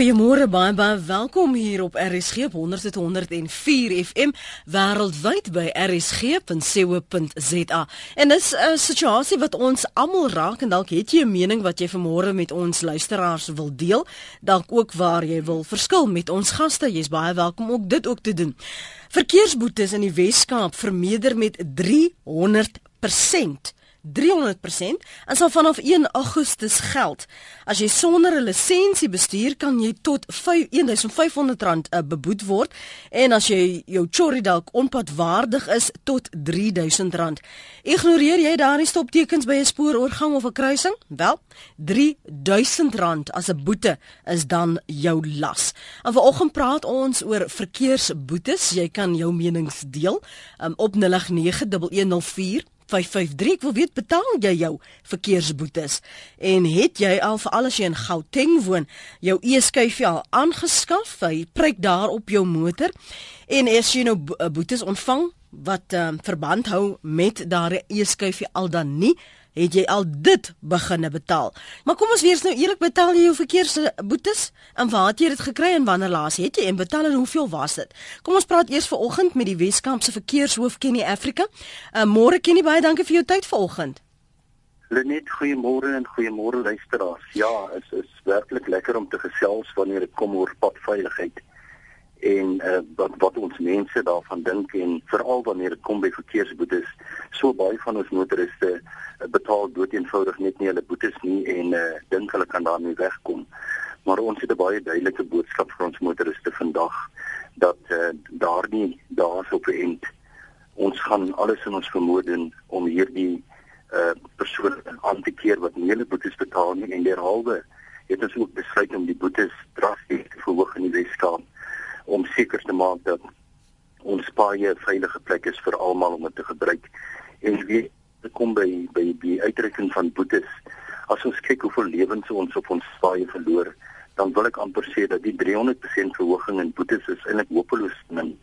Goeiemôre baie baie welkom hier op RSG 100.104 FM wêreldwyd by rsg.co.za. En dis 'n situasie wat ons almal raak en dalk het jy 'n mening wat jy vanmôre met ons luisteraars wil deel, dalk ook waar jy wil verskil met ons gaste. Jy's baie welkom ook dit ook te doen. Verkeersboetes in die Wes-Kaap vermeerder met 300% 300% en sal vanaf 1 Augustus geld. As jy sonder 'n lisensie bestuur, kan jy tot 1500 rand uh, beboet word en as jy jou chorry dalk onpadwaardig is tot 3000 rand. Ignoreer jy daardie stoptekens by 'n spooroorgang of 'n kruising? Wel, 3000 rand as 'n boete is dan jou las. En vanoggend praat ons oor verkeersboetes. Jy kan jou menings deel um, op 0891104553 553 ek wil weet betaal jy jou verkeersboetes? En het jy al vir al as jy in Gauteng woon jou e-skuifie al aangeskaf? Hy preek daar op jou motor. En as jy nou boetes ontvang wat um, verband hou met daardie e-skuifie al dan nie het jy al dit beginne betaal. Maar kom ons wees nou eerlik, betaal jy jou verkeersboetes en waar het jy dit gekry en wanneer laas het jy en betaal en hoeveel was dit? Kom ons praat eers vanoggend met die Weskaapse verkeershoof Kenny Africa. Uh, Môre Kenny, baie dankie vir jou tyd vanoggend. Lenet, goeiemôre en goeiemôre luisteraars. Ja, dit is, is werklik lekker om te gesels wanneer dit kom oor padveiligheid en uh, wat wat ons mense daarvan dink en veral wanneer dit kom by verkeersboetes so baie van ons motoriste uh, betaal doeteenvoudig net nie hulle boetes nie en uh, dink hulle kan daarmee wegkom. Maar ons het 'n baie duidelike boodskap vir ons motoriste vandag dat uh, daar nie daarop eind ons gaan alles in ons vermoë doen om hierdie uh, persoon aan te keer wat nie hulle boetes betaal nie. En derhalwe het ons ook besluit om die boetes drasties te verhoog in die Weskaap om seker te maak dat ons paaie 'n veilige plek is vir almal om dit te gebruik. En wie kom by by die uitdrukking van boetes as ons kyk hoeveel lewens ons op ons paaie verloor, dan wil ek amper sê dat die 300% verhoging in boetes is eintlik hopeloos min.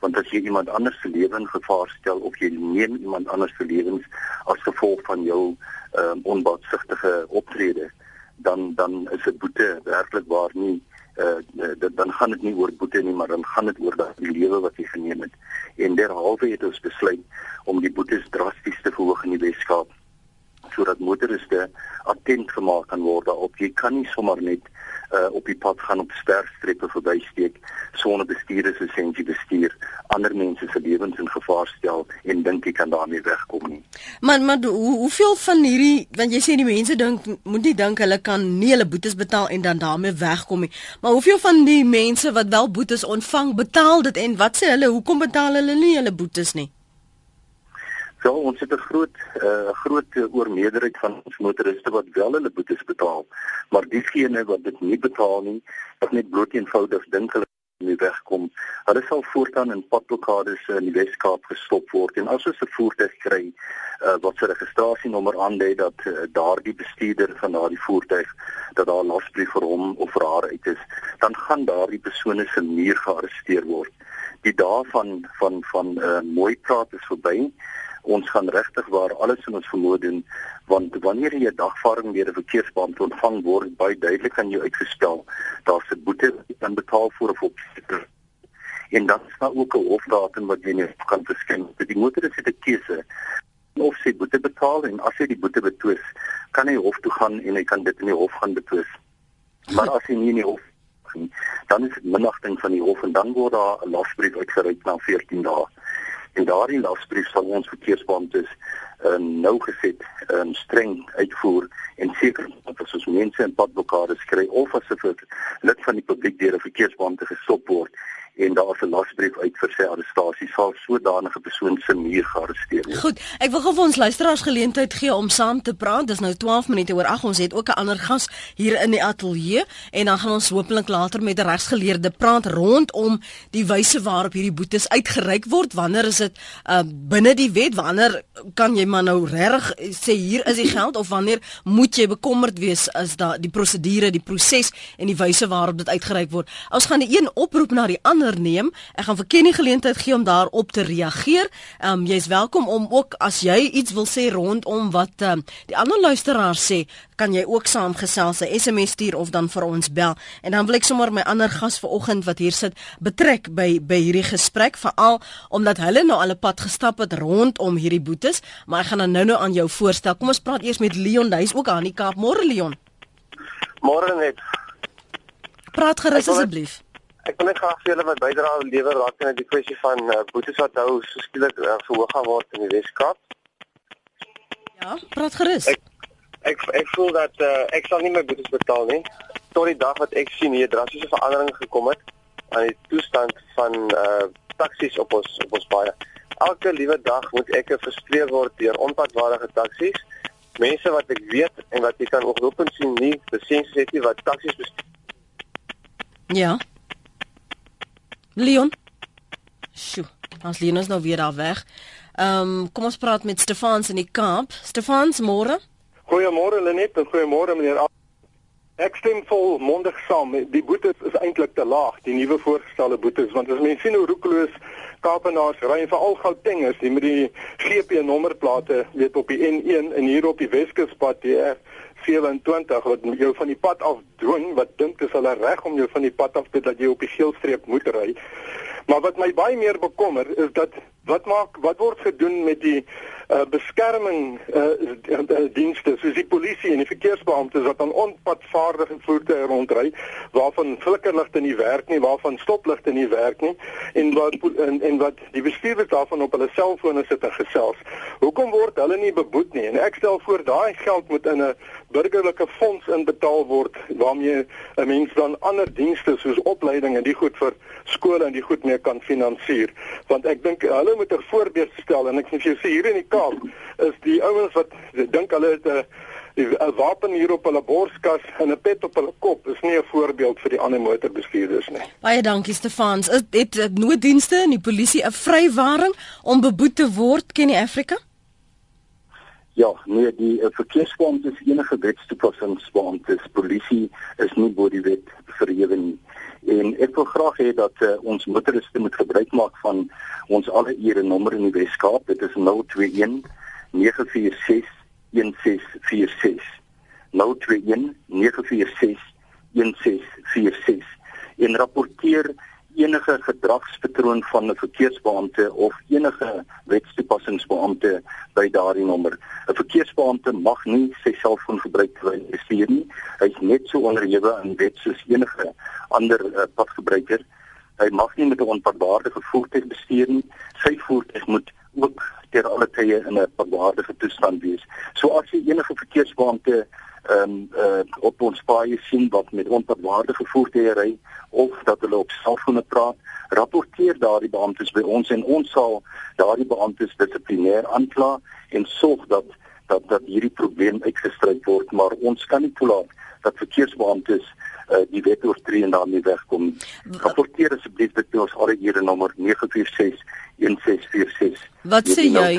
Want as jy iemand anders se lewe in gevaar stel of jy neem iemand anders se lewens as gevolg van jou ehm um, onbaatsigtige optrede, dan dan is 'n boete werklik waar nie uh, dan gaan dit nie oor boete nie maar dan gaan dit oor die lewe wat jy geneem het. En derhalwe het ons besluit om die boetes drasties te verhoog in die Weskaap sodat motoriste attent gemaak kan word daarop. Jy kan nie sommer net uh, op die pad gaan op sterstrepe verbysteek sonder bestuurderslisensie bestuur ander mense se lewens in gevaar stel en dink jy kan daarmee wegkom nie. Maar maar hoe, hoeveel van hierdie want jy sê die mense dink moet nie dink hulle kan nie hulle boetes betaal en dan daarmee wegkom nie. Maar hoeveel van die mense wat wel boetes ontvang betaal dit en wat sê hulle hoekom betaal hulle nie hulle boetes nie? Ja, ons het 'n groot 'n uh, groot oormeerderheid van ons motoriste wat wel hulle boetes betaal, maar diegene wat dit nie betaal nie, wat net bloot eenvoudig dink hulle nie wegkom. Hulle sal voortaan in padblokkades in die Weskaap gestop word en as ons 'n voertuig kry uh, wat sy registrasienommer aandui dat uh, daardie bestuurder van daardie voertuig dat daar 'n lasbrief vir hom of vir haar uit is, dan gaan daardie persone se muur gearresteer word. Die dae van van van uh, mooi praat is verby ons gaan regtig waar alles in ons vermoë doen want wanneer jy 'n dagvaarding deur 'n verkeersbeampte ontvang word baie duidelik aan jou uitgestel daar's 'n boete wat jy kan betaal voor of op en dan is daar ook 'n hofdatum wat jy net kan verskyn. Die motorist het 'n keuse of sy boete betaal en as hy die boete betwis kan hy hof toe gaan en hy kan dit in die hof gaan betwis. Maar as hy nie in die hof dan is dit minagting van die hof en dan word daar 'n lasbrief uitgereik na 14 dae en daardie lasbrief sal ons verkeersbeamptes uh, nou geset um, streng uitvoer en seker dat as ons mense in padblokkades kry of as 'n lid van die publiek deur 'n verkeersbeampte gestop word en daar is 'n lasbrief uit vir sy arrestasie sal sodanige persoon se muur gearresteer word. Goed, ek wil gou vir ons luisteraars geleentheid gee om saam te praat. Dis nou 12 minute oor 8. Ons het ook 'n ander gas hier in die ateljee en dan gaan ons hopelik later met 'n regsgeleerde praat rondom die wyse waarop hierdie boetes uitgereik word. Wanneer is dit uh, binne die wet? Wanneer kan jy maar nou reg sê hier is die geld of wanneer moet jy bekommerd wees as da die prosedure, die proses en die wyse waarop dit uitgereik word? Ons gaan die een oproep na die ander onderneem. Ek gaan vir Kenny geleentheid gee om daarop te reageer. Ehm um, jy's welkom om ook as jy iets wil sê rondom wat ehm um, die ander luisteraars sê, kan jy ook saamgesels, 'n SMS stuur of dan vir ons bel. En dan wil ek sommer my ander gas vanoggend wat hier sit betrek by by hierdie gesprek veral omdat hulle nou al 'n pad gestap het rondom hierdie boetes, maar ek gaan dan nou-nou aan jou voorstel. Kom ons praat eers met Leon, hy's ook aan die Kaap. Môre Leon. Môre net. Praat gerus asseblief. Ek wil net graag vir julle wat bydra lewer raak aan die kwessie van uh, boetes wat nou so skielik uh, verhoog gaan word in die Weskaap. Ja, praat gerus. Ek ek ek voel dat uh, ek sal nie my boetes betaal nie tot die dag wat ek sien hier drastiese verandering gekom het aan die toestand van uh taksies op ons op ons paaie. Elke liewe dag moet ek gefrustreer word deur onpadwaardige taksies. Mense wat ek weet en wat jy kan oproep en sien nie lisensies het nie wat taksies bestuur. Ja. Leon. Sjoe, ons Leon is nou weer daar weg. Ehm um, kom ons praat met Stefans in die Kaap. Stefans, môre. Goeiemôre Lenet en goeiemôre meneer. Ek stem vol mondig saam. Die boetes is eintlik te laag, die nuwe voorgestelde boetes, want as mens sien hoe roekeloos Kaapenaars ry en veral Gautengers, die met die GP nommerplate, weet op die N1 en hier op die Weskuspad die R27 wat jou van die pad af dwing, wat dink dis hulle reg om jou van die pad af te dat jy op die geelstreep moet ry. Maar wat my baie meer bekommer is dat wat maak wat word gedoen met die uh, beskerming uh, dienste soos die polisie en die verkeersbeamptes wat aan onpadvaardige voertuie rondry waarvan flikkerligte nie werk nie, waarvan stopligte nie werk nie en wat en, en wat die bestuurders daarvan op hulle selfone sit en gesels. Hoekom word hulle nie beboet nie? En ek stel voor daai geld moet in 'n burgerlike fonds inbetaal word waarmee 'n mens dan ander dienste soos opleiding en die goed vir skole en die goed mee kan finansier. Want ek dink hulle moet 'n voorbeeld stel en ek sê jy sê hier in die Kaap is die ouens wat dink hulle het 'n 'n wapen hier op hulle borskas en 'n pet op hulle kop is nie 'n voorbeeld vir die ander motorbestuurders nie. Baie dankie Stefans. Is dit nooddienste en die polisie 'n vrywaring om beboet te word ken die Afrika? Ja, nee, die uh, verkeersbeampte is enige wetstoepassingsbeampte, polisie is nie bo die wet verhewe nie. En ek wil graag hê dat uh, ons motoriste moet gebruik maak van ons alle ure nommer in die Weskaap. Dit is 021 946 1646. 021 946 1646. En rapporteer enige gedragspatroon van 'n verkeersbeampte of enige wetstoepassingsbeampte by daardie nommer. 'n Verkeersbeampte mag nie sy selfoon gebruik terwyl hy bestuur nie. Hy's net so onderhewig aan wet soos enige ander uh, padgebruiker. Hy mag nie met 'n onpadwaardige voertuig bestuur nie. Sy voertuig moet ook ter alle tye in 'n padwaardige toestand wees. So as jy enige verkeersbeampte ehm um, uh, op ons paaie sien wat met onpadwaardige voertuie ry of dat hulle op selfone praat, rapporteer daardie beamptes by ons en ons sal daardie beamptes dissiplinêr aankla en sorg dat dat dat hierdie probleem uitgestry word, maar ons kan nie toelaat dat verkeersbeamptes uh, die wet oortree en daarmee wegkom. Rapporteer asseblief dit by ons ARE nommer 946 1646. Wat sê jy?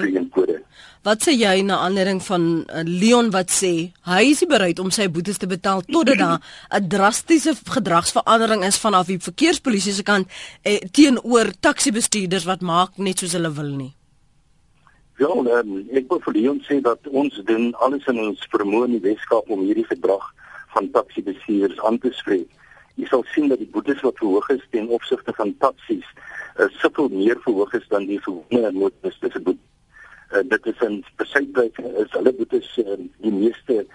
Wat sê jy na aanleiding van uh, Leon wat sê hy is bereid om sy boetes te betaal totdat daar 'n drastiese gedragsverandering is vanaf die verkeerspolisie se kant eh, teenoor taxi-bestuurders wat maak net soos hulle wil nie. Ja, um, ek wil vir Leon sê dat ons doen alles in ons vermoë in die Weskaap om hierdie gedrag van taxi-bestuurders aan te spreek. Jy sal sien dat die boetes wat verhoog is ten opsigte van taksies, uh, soveel meer verhoog is dan die gewone motoriste se boetes uh, dit is in besytwyk is hulle boetes uh, die meeste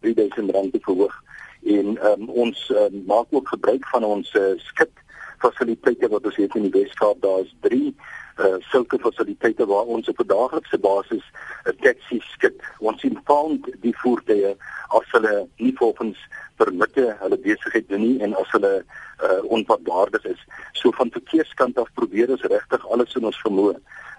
3000 rand te verhoog. En um, ons uh, maak ook gebruik van ons uh, skip fasiliteite wat ons het in die Weskaap. Daar is 3 uh, sulke fasiliteite waar ons op 'n daaglikse basis 'n uh, taxi skip. Ons impound die voertuie as hulle nie volgens permitte hulle besigheid doen nie en as hulle uh, onpadwaardig is so van verkeerskant af probeer ons regtig alles in ons vermoë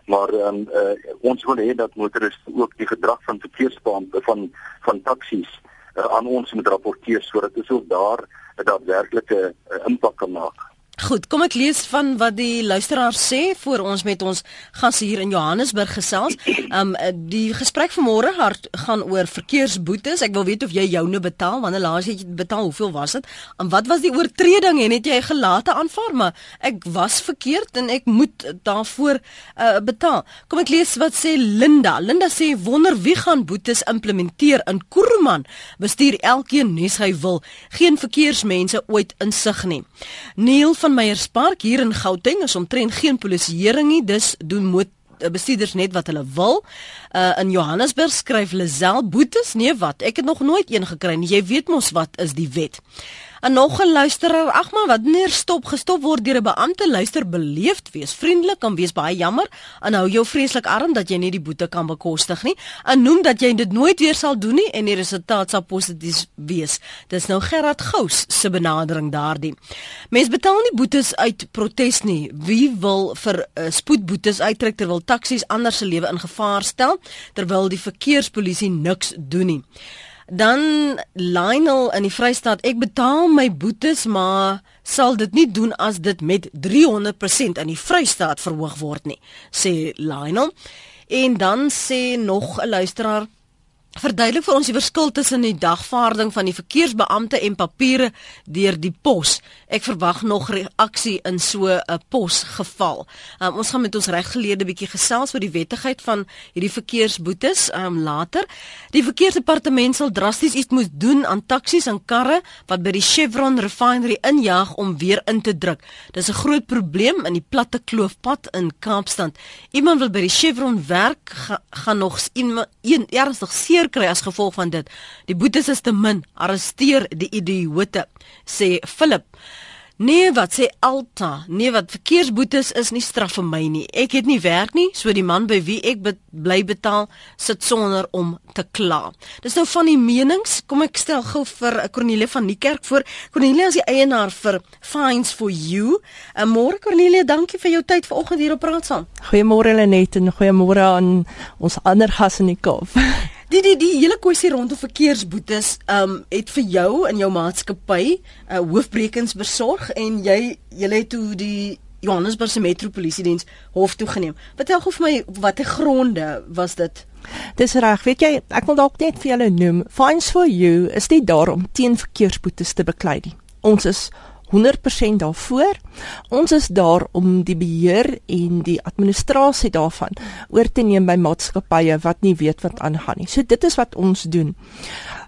maar um, uh, ons wil hê dat motoriste ook die gedrag van verkeersbeampte van van taksies uh, aan ons moet rapporteer sodat dit ook daar 'n daadwerklike uh, impak kan maak. Goed, kom ek lees van wat die luisteraar sê voor ons met ons gas hier in Johannesburg gesels. Um die gesprek vanmôre gaan oor verkeersboetes. Ek wil weet of jy joune betaal, wanneer laas het jy betaal, hoeveel was dit? En wat was die oortreding en het jy gelate aanvaar? Maar ek was verkeerd en ek moet daarvoor uh, betaal. Kom ek lees wat sê Linda. Linda sê wonder wie gaan boetes implementeer in Kuruman? Bestuur elkeen nes hy wil. Geen verkeersmense ooit insig nie. Neil van Meyerspark hier in Gauteng is omtrent geen polisieering nie, dis doen moet eh, bestuurders net wat hulle wil. Uh in Johannesburg skryf Lazel boetes, nee wat? Ek het nog nooit een gekry nie. Jy weet mos wat is die wet. En nog 'n luisteraar, ag man, wat neer stop gestop word deur 'n beampte, luister beleefd wees, vriendelik en wees baie jammer en hou jou vreeslik arm dat jy nie die boete kan bekostig nie. En noem dat jy dit nooit weer sal doen nie en die resultaat sal positief wees. Dis nou Gerard Gous se benadering daardie. Mense betaal nie boetes uit protes nie. Wie wil vir uh, spoedboetes uittrek terwyl taksies ander se lewe in gevaar stel terwyl die verkeerspolisie niks doen nie? Dan Lionel in die Vrystaat, ek betaal my boetes, maar sal dit nie doen as dit met 300% in die Vrystaat verhoog word nie, sê Lionel. En dan sê nog 'n luisteraar Verduidelik vir ons die verskil tussen die dagvaarding van die verkeersbeampte en papiere deur die pos. Ek verwag nog reaksie in so 'n posgeval. Um, ons gaan met ons reggeleerde bietjie gesels oor die wettigheid van hierdie verkeersboetes um, later. Die verkeersdepartement sal drasties iets moet doen aan taksies en karre wat by die Chevron refinery injaag om weer in te druk. Dis 'n groot probleem in die platte kloofpad in Kaapstad. Iemand wil by die Chevron werk ga, gaan nog een, een ernstig seer kry as gevolg van dit. Die boetes is te min. Arresteer die idioote, sê Philip. Nee, wat sê Alta? Nee, wat verkeersboetes is nie straf vir my nie. Ek het nie werk nie, so die man by wie ek be bly betaal sit sonder om te kla. Dis nou van die menings. Kom ek stel gou vir Cornelia van die kerk voor. Cornelia is die eienaar vir Fines for You. En môre Cornelia, dankie vir jou tyd vanoggend hier op Praat saam. Goeiemôre Lenet en goeiemôre aan ons ander gas in die Kaap. Die die die hele kwessie rondom verkeersboetes um het vir jou in jou maatskappy uh, hoofbrekens besorg en jy jy het toe die Johannesburgse Metropolisiediens hof toe geneem. Vertel gou vir my watter gronde was dit? Dis reg, weet jy, ek wil dalk net vir julle noem, Fines for You is nie daar om teen verkeersboetes te beklei nie. Ons is 100% daarvoor. Ons is daar om die beheer en die administrasie daarvan oor te neem by maatskappye wat nie weet wat aangaan nie. So dit is wat ons doen.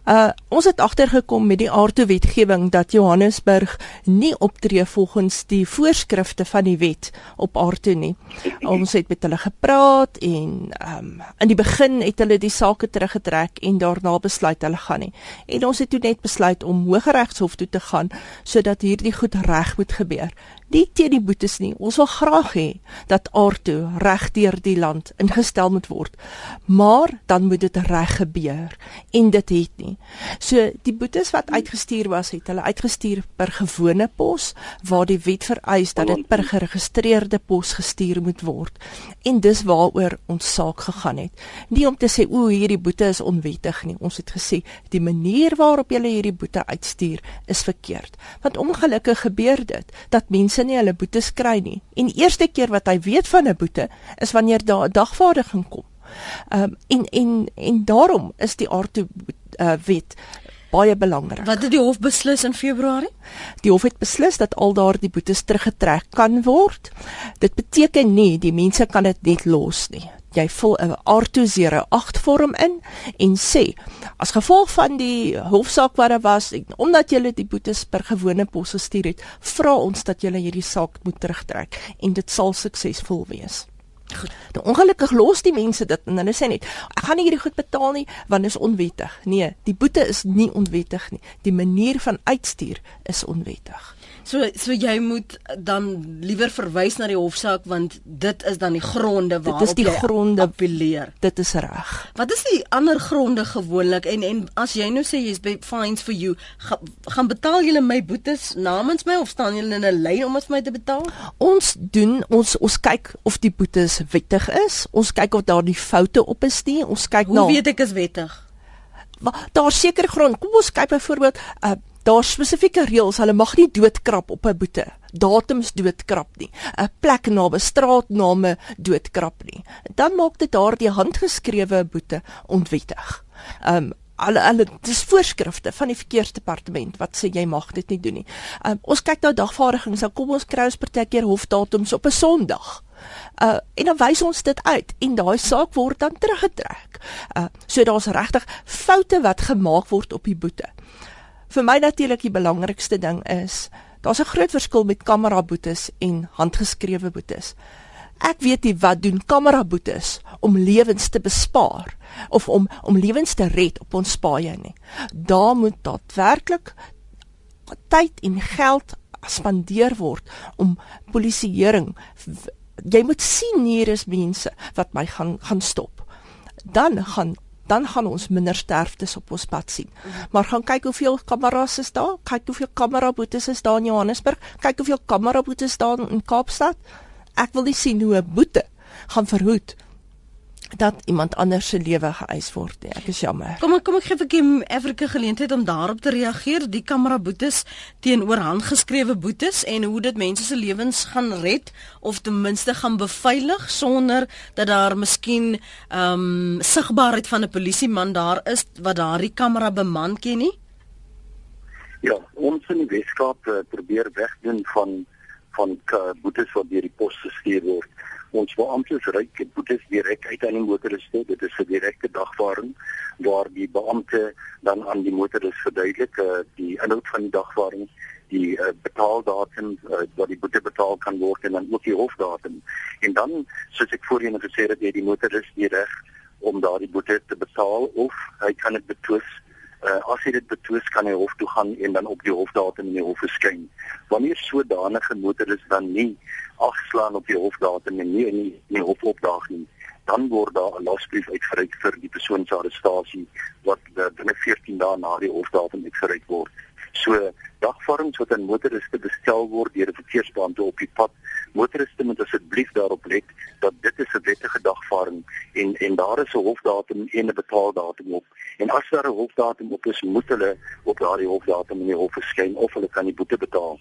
Uh ons het agtergekom met die aardte wetgewing dat Johannesburg nie optree volgens die voorskrifte van die wet op aardte nie. Ons het met hulle gepraat en um in die begin het hulle die saak teruggetrek en daarna besluit hulle gaan nie. En ons het toe net besluit om Hooggeregshof toe te gaan sodat hierdie goed reg moet gebeur nie teen die boetes nie. Ons wil graag hê dat aardto reg deur die land ingestel moet word. Maar dan moet dit reg gebeur en dit het nie. So die boetes wat uitgestuur was, het hulle uitgestuur per gewone pos waar die wet vereis dat dit per geregistreerde pos gestuur moet word. En dis waaroor ons saak gegaan het. Nie om te sê o, hierdie boete is onwettig nie. Ons het gesê die manier waarop jy hierdie boete uitstuur is verkeerd. Want ongelukkig gebeur dit dat mense mense nie hulle boetes kry nie. En die eerste keer wat hy weet van 'n boete is wanneer daar 'n dagvaarding kom. Ehm um, en en en daarom is die aardto uh, wet baie belangrik. Wat het die hof beslis in Februarie? Die hof het beslis dat al daardie boetes teruggetrek kan word. Dit beteken nie die mense kan dit net los nie jy vul 'n R20 8 vorm in en sê as gevolg van die hofsaak wat daar was omdat jy die boetes per gewone pos gestuur het, vra ons dat jy hierdie saak moet terugtrek en dit sal suksesvol wees. Goed. Nou ongelukkig los die mense dit en hulle sê net ek gaan nie hierdie goed betaal nie want dit is onwettig. Nee, die boete is nie onwettig nie. Die manier van uitstuur is onwettig. So so jy moet dan liewer verwys na die hofsaak want dit is dan die gronde waarop dit is die gronde appeleer. Dit is reg. Wat is die ander gronde gewoonlik en en as jy nou sê jy's by fines for you, ga, gaan betaal julle my boetes namens my of staan julle in 'n lyn om dit vir my te betaal? Ons doen ons ons kyk of die boetes wettig is. Ons kyk of daar die foute op is nie. Ons kyk Hoe nou Hoe weet ek is wettig? Daar seker grond. Kom ons kyk byvoorbeeld uh Daar spesifieke reëls, hulle mag nie doodkrap op 'n boete. Datums doodkrap nie. 'n Plek naby straatname doodkrap nie. Dan maak dit daardie handgeskrewe boete onwettig. Um alle alle dis voorskrifte van die verkeersdepartement wat sê jy mag dit nie doen nie. Um, ons kyk nou dagvaardigings, dan kom ons kry ons partykeer hofdatums op 'n Sondag. Uh en dan wys ons dit uit en daai saak word dan teruggetrek. Uh so daar's regtig foute wat gemaak word op die boete. Vir my natuurlik die belangrikste ding is daar's 'n groot verskil met kamera boetes en handgeskrewe boetes. Ek weet nie wat doen kamera boetes om lewens te bespaar of om om lewens te red op ons paaie nie. Daar moet daadwerklik tyd en geld spandeer word om polisieering jy moet sien hier is mense wat my gaan gaan stop. Dan gaan dan gaan ons minder sterftes op ons pad sien. Maar gaan kyk hoeveel kameras is daar? Kyk hoeveel kameraboetes is daar in Johannesburg? Kyk hoeveel kameraboetes daar in Kaapstad? Ek wil nie sien hoe 'n boete gaan verhoed dat iemand anders se lewe geëis word nie. Ek is jammer. Kom ek kom ek gee vir Kim Afrika geleentheid om daarop te reageer. Die kamera boetes teenoor handgeskrewe boetes en hoe dit mense se lewens gaan red of ten minste gaan beveilig sonder dat daar miskien ehm um, sigbaarheid van 'n polisieman daar is wat daardie kamera beman ken nie. Ja, ons in die Weskaap uh, probeer wegdoen van van boetes wat deur die pos gestuur word ons beamptes ryk boetes direk uit aan die motoriste. Dit is 'n direkte dagvaarding waar die beampte dan aan die motoris verduidelik uh, die inhoud van die dagvaarding die uh, betaaldatum uh, wat die boete betaal kan word en dan ook die hofdatum. En dan soos ek voorheen gesê het jy die motoris die reg om daardie boete te betaal of hy kan dit betwis uh, as hy dit betwis kan hy hof toe gaan en dan op die hofdatum in die hof verskyn wanneer sodanige motoris dan nie afslaan op die hofdatum en nie in die, in die hof opdaag nie, dan word daar 'n lasbrief uitgereik vir die persoon se arrestasie wat binne 14 dae na die hofdatum uitgereik word. So dagvorms wat aan motoriste bestel word deur die verkeersbeampte op die pad, motoriste moet asseblief daarop let dat dit 'n wettige dagvaarding en en daar is 'n hofdatum en 'n betaaldatum op. En as daar 'n hofdatum op is, moet hulle op daardie hofdatum in die hof verskyn of hulle kan die boete betaal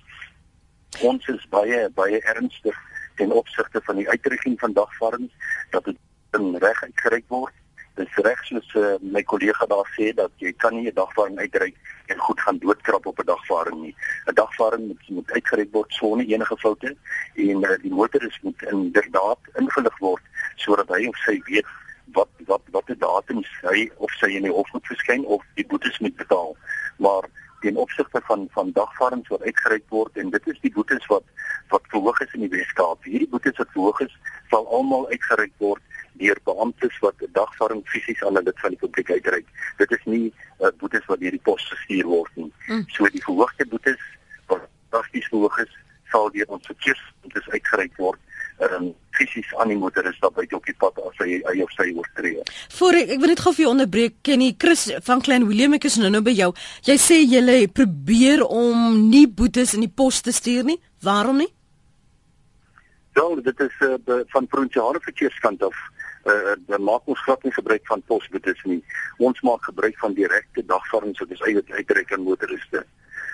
ons is baie baie ernstig ten opsigte van die uitdrukking van dagvaardings dat dit in reg uitgereik word. Dit is reg soos uh, my kollega daar sê dat jy kan nie 'n dagvaarding uitreik en goed gaan doodkrap op 'n dagvaarding nie. 'n Dagvaarding moet moet uitgereik word sonder enige foute en uh, die motoris moet inderdaad ingelig word sodat hy of sy weet wat wat wat die datums hy of sy in die hof moet verskyn of die boetes moet betaal. Maar ten opsigte van van dagvaardings wat uitgereik word en dit is die boetes wat wat verhoog is in die Weskaap. Hierdie boetes wat verhoog is, sal almal uitgereik word deur beamptes wat 'n dagvaarding fisies aan 'n lid van die publiek uitreik. Dit is nie uh, boetes wat deur die pos gestuur word nie. Mm. So die verhoogde boetes wat drasties verhoog is, sal deur ons verkeersbeamptes uitgereik word um, fisies aan die motoris daar buite op die pad as hy hy of sy oortree. Voor ek, ek wil net gou vir jou onderbreek Kenny Chris van Klein Willem ek is nou nou by jou. Jy sê jy probeer om nie boetes in die pos te stuur nie. Waarom nie? Wel, dit is uh, van provinsiale verkeerskant af uh, uh, maak ons glad nie gebruik van posboetes nie. Ons maak gebruik van direkte dagvaardings wat ons eie uitreik aan motoriste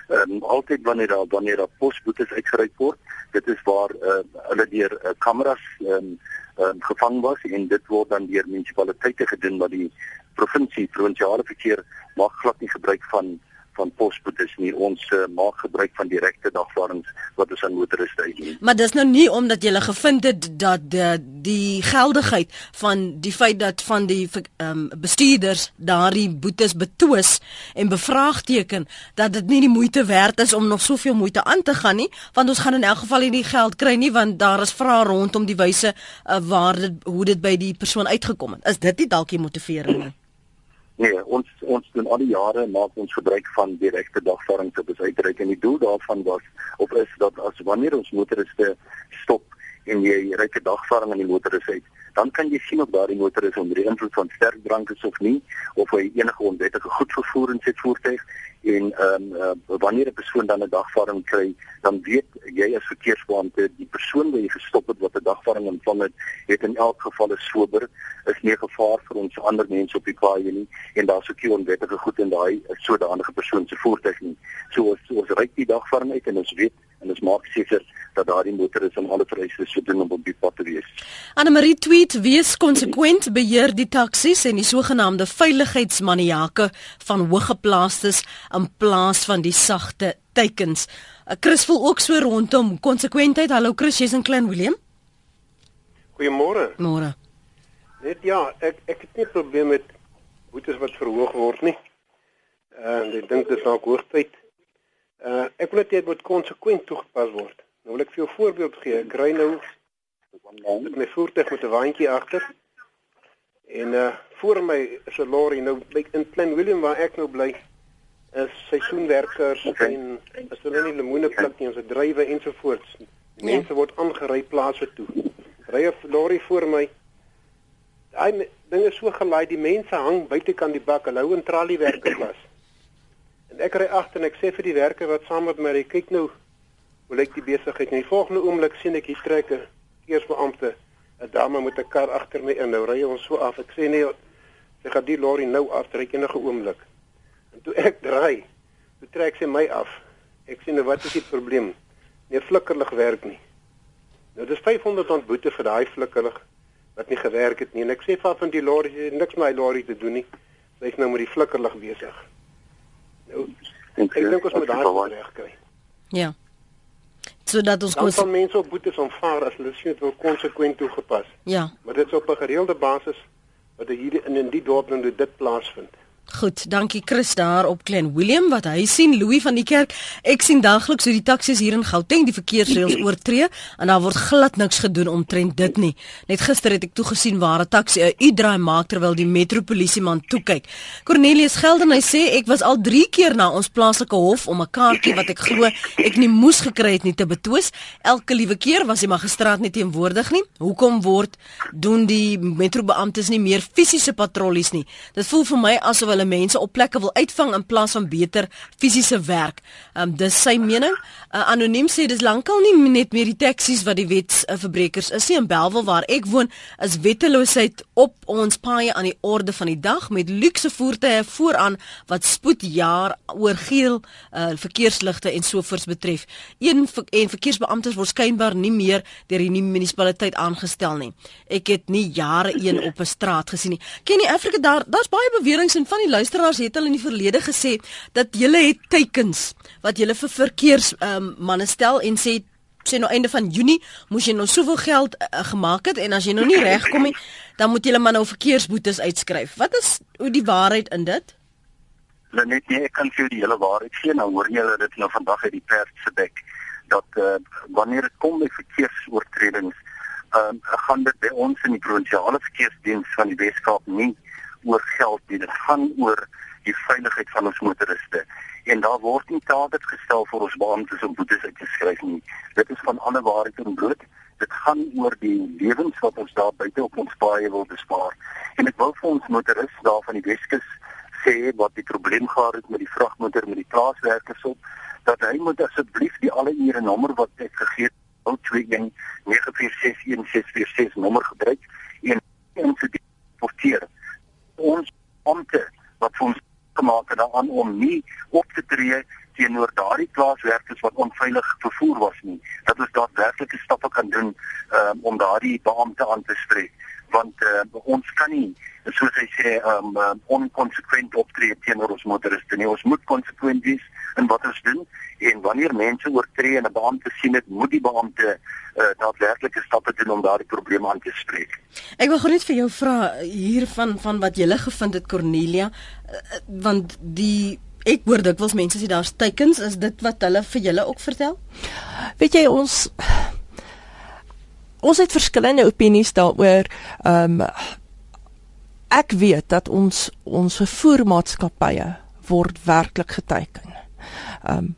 ehm um, altyd wanneer daar wanneer daar posboetes uitgereik word, dit is waar uh, hulle deur uh, kameras ehm um, um, gevang was en dit word dan deur munisipaliteite gedoen wat die provinsie provinsiale verkeer mag glad nie gebruik van van posboetes nie. Ons uh, maak gebruik van direkte dagvaardings wat ons aan motoriste uitdien. Maar dis nou nie omdat jy gele gevind het dat die, die geldigheid van die feit dat van die um, bestuurders daardie boetes betwis en bevraagteken dat dit nie die moeite werd is om nog soveel moeite aan te gaan nie, want ons gaan in elk geval nie die geld kry nie want daar is vrae rondom die wyse uh, waar dit hoe dit by die persoon uitgekom het. Is dit nie dalk die motivering nie? Nee, ons ons doen al die jare maak ons gebruik van direkte dagvaarding te besuitreik en die doel daarvan was of is dat as wanneer ons motoriste stop en jy ry 'n dagvaarding aan die motoris uit, dan kan jy sien of daardie motoris onder invloed van sterk drank is of nie of hy enige onwettige goed vervoer in sy voertuig. En ehm um, uh, wanneer 'n persoon dan 'n dagvaarding kry, dan weet jy as verkeersbeampte die persoon wat jy gestop het wat 'n dagvaarding ontvang het, het in elk geval 'n sober, is nie gevaar vir ons ander mense op die paai nie en daar's ook nie onwettige goed in daai sodanige persoon se voertuig nie. So ons ons ry die dagvaarding uit en ons weet en ons maak seker dat daardie motoris aan alle vereistes voldoen om op die pad te wees. Anne Marie tweet: "Wees konsekwent, beheer die taksies en die sogenaamde veiligheidsmaniake van hoëgeplaastes in plaas van die sagte teikens." Uh, Chris voel ook so rondom konsekwentheid. Hallo Chris, jy's in Klein Willem. Goeiemôre. Môre. Net ja, ek ek het nie probleem met boetes wat verhoog word nie. Uh, en ek dink dit is dalk hoogtyd. Uh ek wil net hê dit moet konsekwent toegepas word. Nou wil ek vir jou voorbeeld gee. Ek ry nou met my voertuig met 'n waantjie agter. En uh voor my is 'n lorry nou in Klein Willem waar ek nou bly is seisoenwerkers en as hulle nie lemoene pluk nie, ons het drywe ensovoorts. Ja. mense word aangery plase toe. Ry 'n lorry voor my. Daai ding is so gelaai, die mense hang buitekant die bak, hulle hou 'n traliewerker vas. En ek ry agter en ek sê vir die werker wat saam met my ry, kyk nou hoe lyk die besigheid. En die volgende oomblik sien ek hier trek 'n verkeersbeampte 'n dame met 'n kar agter my in. Nou ry ons so af. Ek sê nee, sy gaan die lorry nou aftrek enige oomblik. En toe ek draai, toe trek sy my af. Ek sê nou wat is die probleem? Nee, flikkerlig werk nie. Nou dis 500 rand boete vir daai flikkerlig wat nie gewerk het nie. En ek sê vir van die lorry, niks met my lorry te doen nie. Sy's nou met die flikkerlig besig. Nou, ek dink ons moet daar reg kry. Ja. Sodat ons kos van mense op boetes ontvang as hulle sien dit word konsekwent toegepas. Ja. Maar dit is op 'n gereelde basis wat hier in in die dorp nou dit plaasvind. Goed, dankie Chris daar op Klein Willem wat hy sien Louis van die kerk. Ek sien daagliks hoe die taksies hier in Gauteng die verkeersreëls oortree en daar word glad niks gedoen omtrent dit nie. Net gister het ek toe gesien waar 'n taksi 'n U-draai maak terwyl die metropolisieman toe kyk. Cornelius Gelden hy sê ek was al 3 keer na ons plaaslike hof om 'n kaartjie wat ek glo ek nie moes gekry het nie te betwis. Elke liewe keer was die magistraat nie teenwoordig nie. Hoekom word doen die metrobeamptes nie meer fisiese patrollies nie? Dit voel vir my asof hulle mense op plekke wil uitvang in plaas van beter fisiese werk. Um dis sy mening. Uh, anoniem sê dis lankal nie net meer die taksies wat die wetsverbrekers uh, is nie in Belwel waar ek woon is wetteloosheid op ons paaie aan die orde van die dag met luukse voertuie vooraan wat spoed jaar oor geel uh, verkeersligte en sovoorts betref. Een en verkeersbeamptes word skynbaar nie meer deur die munisipaliteit aangestel nie. Ek het nie jare een op 'n straat gesien nie. Ken jy Afrika daar daar's baie beweringe en van luisteraars het al in die verlede gesê dat julle het teikens wat julle vir verkeers um, manne stel en sê sê nou einde van Junie moes jy nou soveel geld uh, gemaak het en as jy nou nie regkom nie dan moet jy maar nou verkeersboetes uitskryf. Wat is hoe die waarheid in dit? Net nee, ek kan vir die hele waarheid sê nou hoor jy dit nou vandag uit die pers se bek dat uh, wanneer dit kom by verkeersoortredings um, gaan dit by ons in die provinsiale verkeersdiens van die Weskaap nie oor geld nie. Dit gaan oor die veiligheid van ons motoriste. En daar word nie taak gestel vir ons beamptes om boetes uit te skryf nie. Dit is van alle waarheid en brood. Dit gaan oor die lewens wat ons daar buite op ons paaie wil bespaar. En ek wil vir ons motoriste daar van die Weskus sê wat die probleem gehad het met die vragmotor met die plaaswerkers op dat hy moet asseblief die alle ure nommer wat ek gegee het 021 9461646 nommer gebruik en ons dit porteer ons ampte wat ons gemaak het daaraan om nie op te tree teenoor daardie plaaswerkers wat onveilig vervoer was nie dat ons daadwerklike stappe kan doen um, om daardie beampte aan te spreek want uh, ons kan nie soos hy sê um, um onkonsekwent optree teenoor ons motoriste nie ons moet konsekwent wees in wat ons doen en wanneer mense oortree en 'n beampte sien dit moet die beampte uh, daadwerklike stappe doen om daardie probleme aan te spreek ek wil gou net vir jou vra hier van van wat jy gele gevind het Cornelia uh, want die Ek hoor dikwels mense sê daar's teikens, is dit wat hulle vir julle ook vertel? Weet jy ons ons het verskillende opinies daaroor. Ehm um, ek weet dat ons ons vervoermaatskappye word werklik geteken. Ehm um,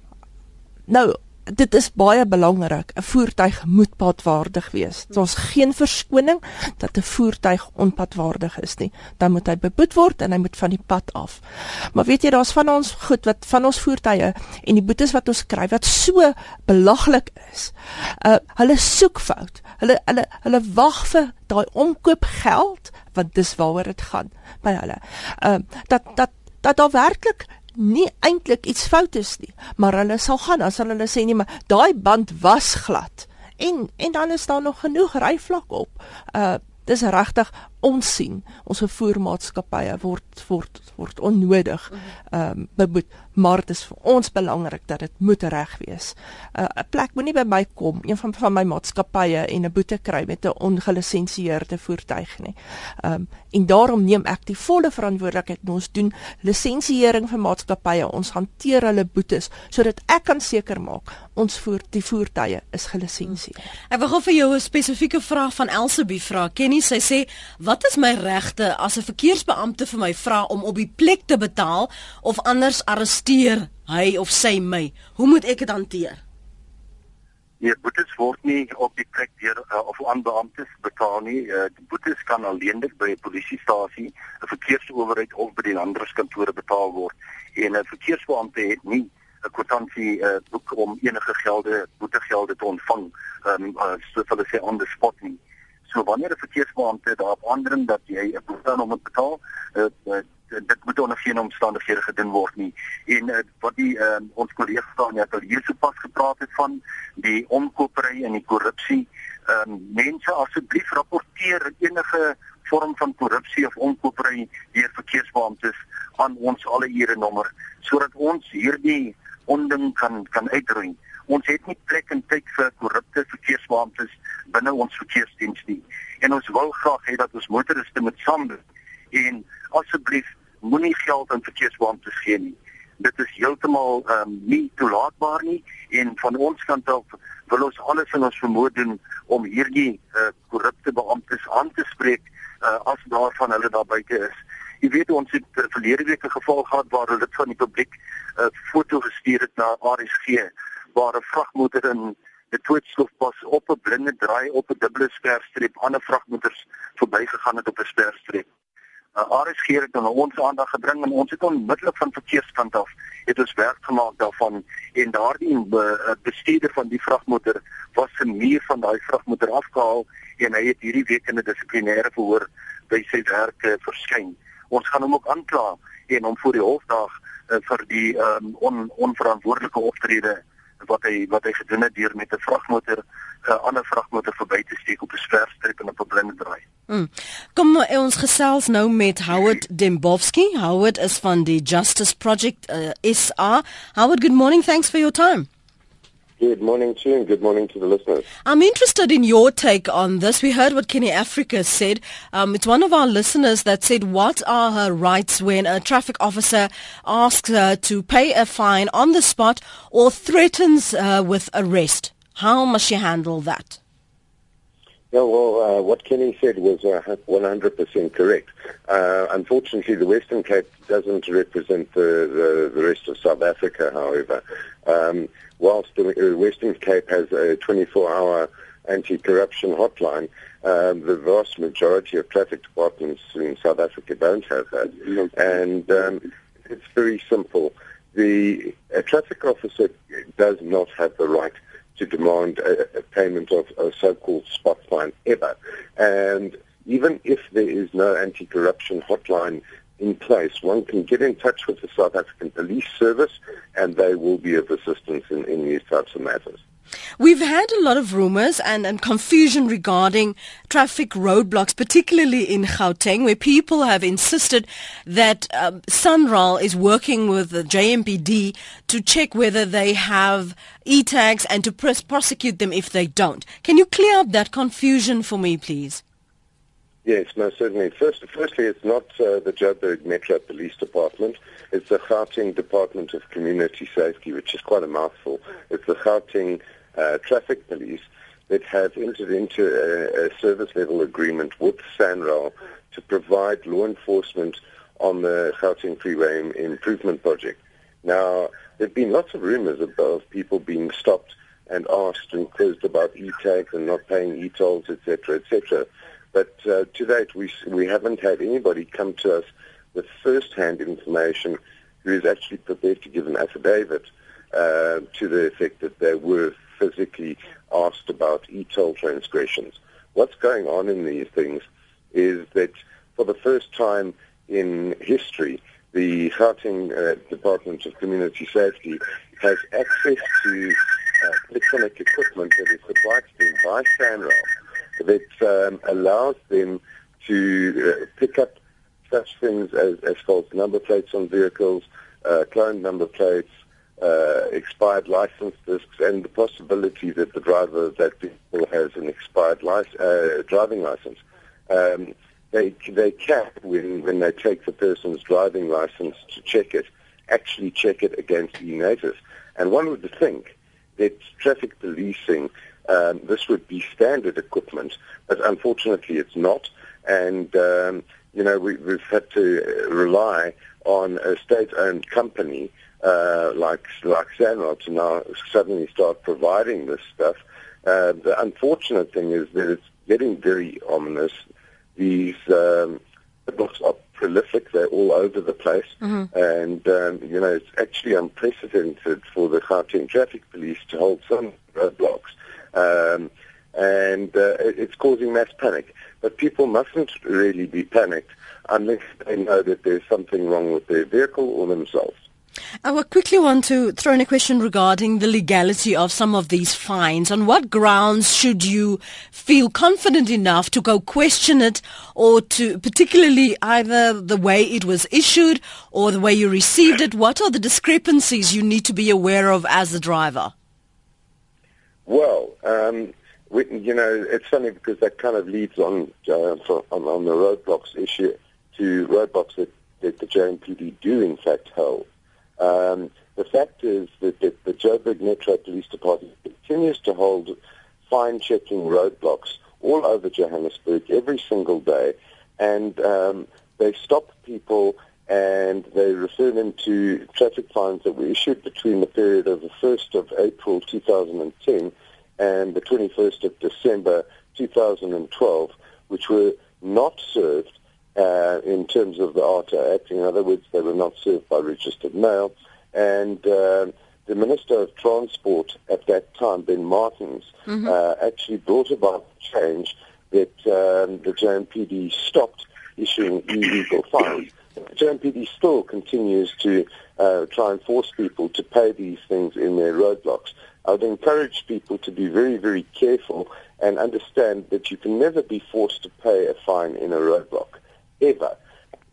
nou dit is baie belangrik. 'n Voertuig moet padwaardig wees. Daar's geen verskoning dat 'n voertuig onpadwaardig is nie. Dan moet hy beboet word en hy moet van die pad af. Maar weet jy, daar's van ons goed wat van ons voertuie en die boetes wat ons kry wat so belaglik is. Uh hulle soek fout. Hulle hulle hulle wag vir daai omkoopgeld want dis waaroor dit gaan by hulle. Uh dat dat dat daar werklik nie eintlik iets fout is nie, maar hulle sal gaan as hulle sê nee, maar daai band was glad. En en dan is daar nog genoeg ryvlak op. Uh dis regtig ons sien ons vervoermaatskappye word word word onnodig ehm um, beboet maar dit is vir ons belangrik dat dit moet reg wees. 'n uh, plek moenie by my kom een van van my maatskappye en 'n boete kry met 'n ongelisensieerde voertuig nie. Ehm um, en daarom neem ek die volle verantwoordelikheid en ons doen lisensiering vir maatskappye. Ons hanteer hulle boetes sodat ek kan seker maak ons voer die voertuie is gelisensieer. Ek wil gou vir jou 'n spesifieke vraag van Elsabie vra. Kenny sy sê Wat is my regte as 'n verkeersbeampte vir my vra om op die plek te betaal of anders arresteer hy of sy my? Hoe moet ek dit hanteer? Nee, boetes word nie op die plek deur uh, of aan beamptes betaal nie. Uh, die boetes kan alleenlik by 'n polisiestasie, 'n verkeersowerheid of by die landdroskantoor betaal word. En 'n verkeersbeampte het nie 'n kwitansie uh, boek om enige gelde, boetegelde te ontvang, um, uh, soos hulle sê on the spot nie. So wanneer 'n verkeersbeampte daarop aandring dat jy 'n boete moet betaal, uh, uh, dit moet onder geen omstandighede gedoen word nie. En uh, wat die uh, ons kollega staan net al hier sopas gepraat het van die omkopery en die korrupsie. Ehm um, mense asseblief rapporteer enige vorm van korrupsie of omkopery deur verkeersbeamptes aan ons alle ure nommer sodat ons hierdie onding kan kan uitroei. Ons het nie plek en tyd vir korrupte verkeersbeamptes binne ons verkeersdiens nie. En ons wil graag hê dat ons motoriste moet saamwerk en asseblief moenie geld aan verkeersbeamptes gee nie. Dit is heeltemal ehm um, nie toelaatbaar nie en van ons kant af wil ons alles in ons vermoë doen om hierdie uh, korrupte beamptes aan te spreek uh, as daar van hulle daar buite is. Jy weet ons het uh, verlede week 'n geval gehad waar hulle dit van die publiek 'n uh, foto gestuur het na RSG waar 'n vragmotor in die tweedstofpas op 'n blinde draai op 'n dubbele sperstreep ander vragmotors verbygegaan het op 'n sperstreep. Uh, Geer het dan ons aandag gebring en ons het onmiddellik van verkeerskant af het ons werk gemaak daarvan en daardie be, uh, bestuurder van die vragmotor was se muur van daai vragmotor afgehaal en hy het hierdie week in 'n dissiplinêre verhoor by sy werk uh, verskyn. Ons gaan hom ook aankla en hom voor die hof daag uh, vir die um, on, onverantwoordelike optrede wat hy wat hy gedoen het deur met 'n vragmotor 'n uh, ander vragmotor verby te steek op 'n sperstreep en op 'n blinde draai. Hmm. Kom uh, ons gesels nou met Howard Dembowski. Howard is van die Justice Project uh, SA. Howard, good morning. Thanks for your time. Good morning to you and good morning to the listeners. I'm interested in your take on this. We heard what Kenny Africa said. Um, it's one of our listeners that said, what are her rights when a traffic officer asks her to pay a fine on the spot or threatens her with arrest? How must she handle that? Yeah, well, uh, what Kenny said was uh, 100% correct. Uh, unfortunately, the Western Cape doesn't represent the, the, the rest of South Africa, however. Um, whilst the Western Cape has a 24-hour anti-corruption hotline, um, the vast majority of traffic departments in South Africa don't have that. And um, it's very simple. The a traffic officer does not have the right to demand a, a payment of a so-called spot fine ever. And even if there is no anti-corruption hotline in place, one can get in touch with the South African Police Service and they will be of assistance in, in these types of matters. We've had a lot of rumors and, and confusion regarding traffic roadblocks, particularly in Gauteng, where people have insisted that um, Sunral is working with the JMPD to check whether they have e-tags and to pros- prosecute them if they don't. Can you clear up that confusion for me, please? Yes, most certainly. First, firstly, it's not uh, the Joburg Metro Police Department. It's the Gauteng Department of Community Safety, which is quite a mouthful. It's the Gauteng uh, Traffic Police that have entered into a, a service level agreement with SANRAL to provide law enforcement on the Gauteng Freeway Improvement Project. Now, there've been lots of rumors of people being stopped and asked and quizzed about e-tags and not paying e-tolls, etc., etc. But uh, to date, we we haven't had anybody come to us with first-hand information who is actually prepared to give an affidavit uh, to the effect that they were physically asked about e-toll transgressions. What's going on in these things is that for the first time in history, the Gauteng uh, Department of Community Safety has access to uh, electronic equipment that is supplied to them by SANRAL that um, allows them to uh, pick up such things as, as false number plates on vehicles, uh, cloned number plates, uh, expired license discs, and the possibility that the driver of that vehicle has an expired uh, driving license. Um, they they can when when they take the person's driving license to check it, actually check it against e-native. And one would think that traffic policing um, this would be standard equipment, but unfortunately it's not. And um, you know we, we've had to rely on a state-owned company uh, like like SANRAL to now suddenly start providing this stuff. Uh, the unfortunate thing is that it's getting very ominous. These um, books are prolific; they're all over the place, Mm-hmm. and um, you know it's actually unprecedented for the Gauteng Traffic Police to hold some roadblocks, um, and uh, it's causing mass panic. But people mustn't really be panicked unless they know that there's something wrong with their vehicle or themselves. I would quickly want to throw in a question regarding the legality of some of these fines. On what grounds should you feel confident enough to go question it or to particularly either the way it was issued or the way you received it? What are the discrepancies you need to be aware of as a driver? Well, um, we, you know, it's funny because that kind of leads on uh, for, on, on the roadblocks issue to roadblocks that, that the JMPD do in fact hold. Um, the fact is that, that the Joburg Metro Police Department continues to hold fine-checking roadblocks all over Johannesburg every single day, and um, they stop people and they refer them to traffic fines that were issued between the period of the 1st of April 2010 and the 21st of December 2012, which were not served uh, in terms of the ARTA Act. In other words, they were not served by registered mail. And um the Minister of Transport at that time, Ben Martins, uh, actually brought about change that um, the JMPD stopped issuing illegal fines. JMPD still continues to uh, try and force people to pay these things in their roadblocks. I would encourage people to be very, very careful and understand that you can never be forced to pay a fine in a roadblock, ever.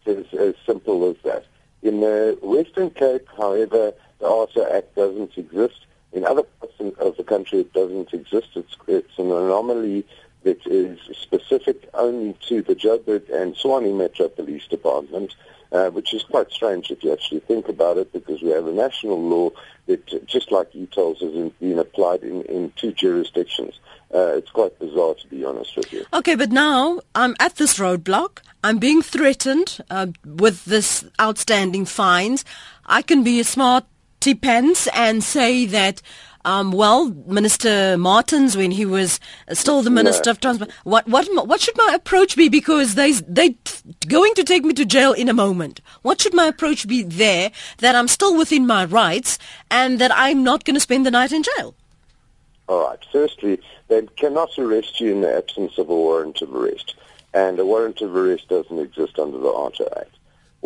It's as, simple as that. In the Western Cape, however, the ARTA Act doesn't exist. In other parts of the country, it doesn't exist. It's, it's an anomaly that is specific only to the Joburg and Swanee Metro Police Department, uh, which is quite strange if you actually think about it, because we have a national law that, just like e-tolls, has been applied in, in two jurisdictions. Uh, it's quite bizarre, to be honest with you. Okay, but now I'm at this roadblock. I'm being threatened uh, with this outstanding fines. I can be a smart and say that, um, well, Minister Martins, when he was still the Minister No. of Transport, what what what should my approach be? Because they they going to take me to jail in a moment. What should my approach be there that I'm still within my rights and that I'm not going to spend the night in jail? All right. Firstly, they cannot arrest you in the absence of a warrant of arrest, and a warrant of arrest doesn't exist under the ARTA Act.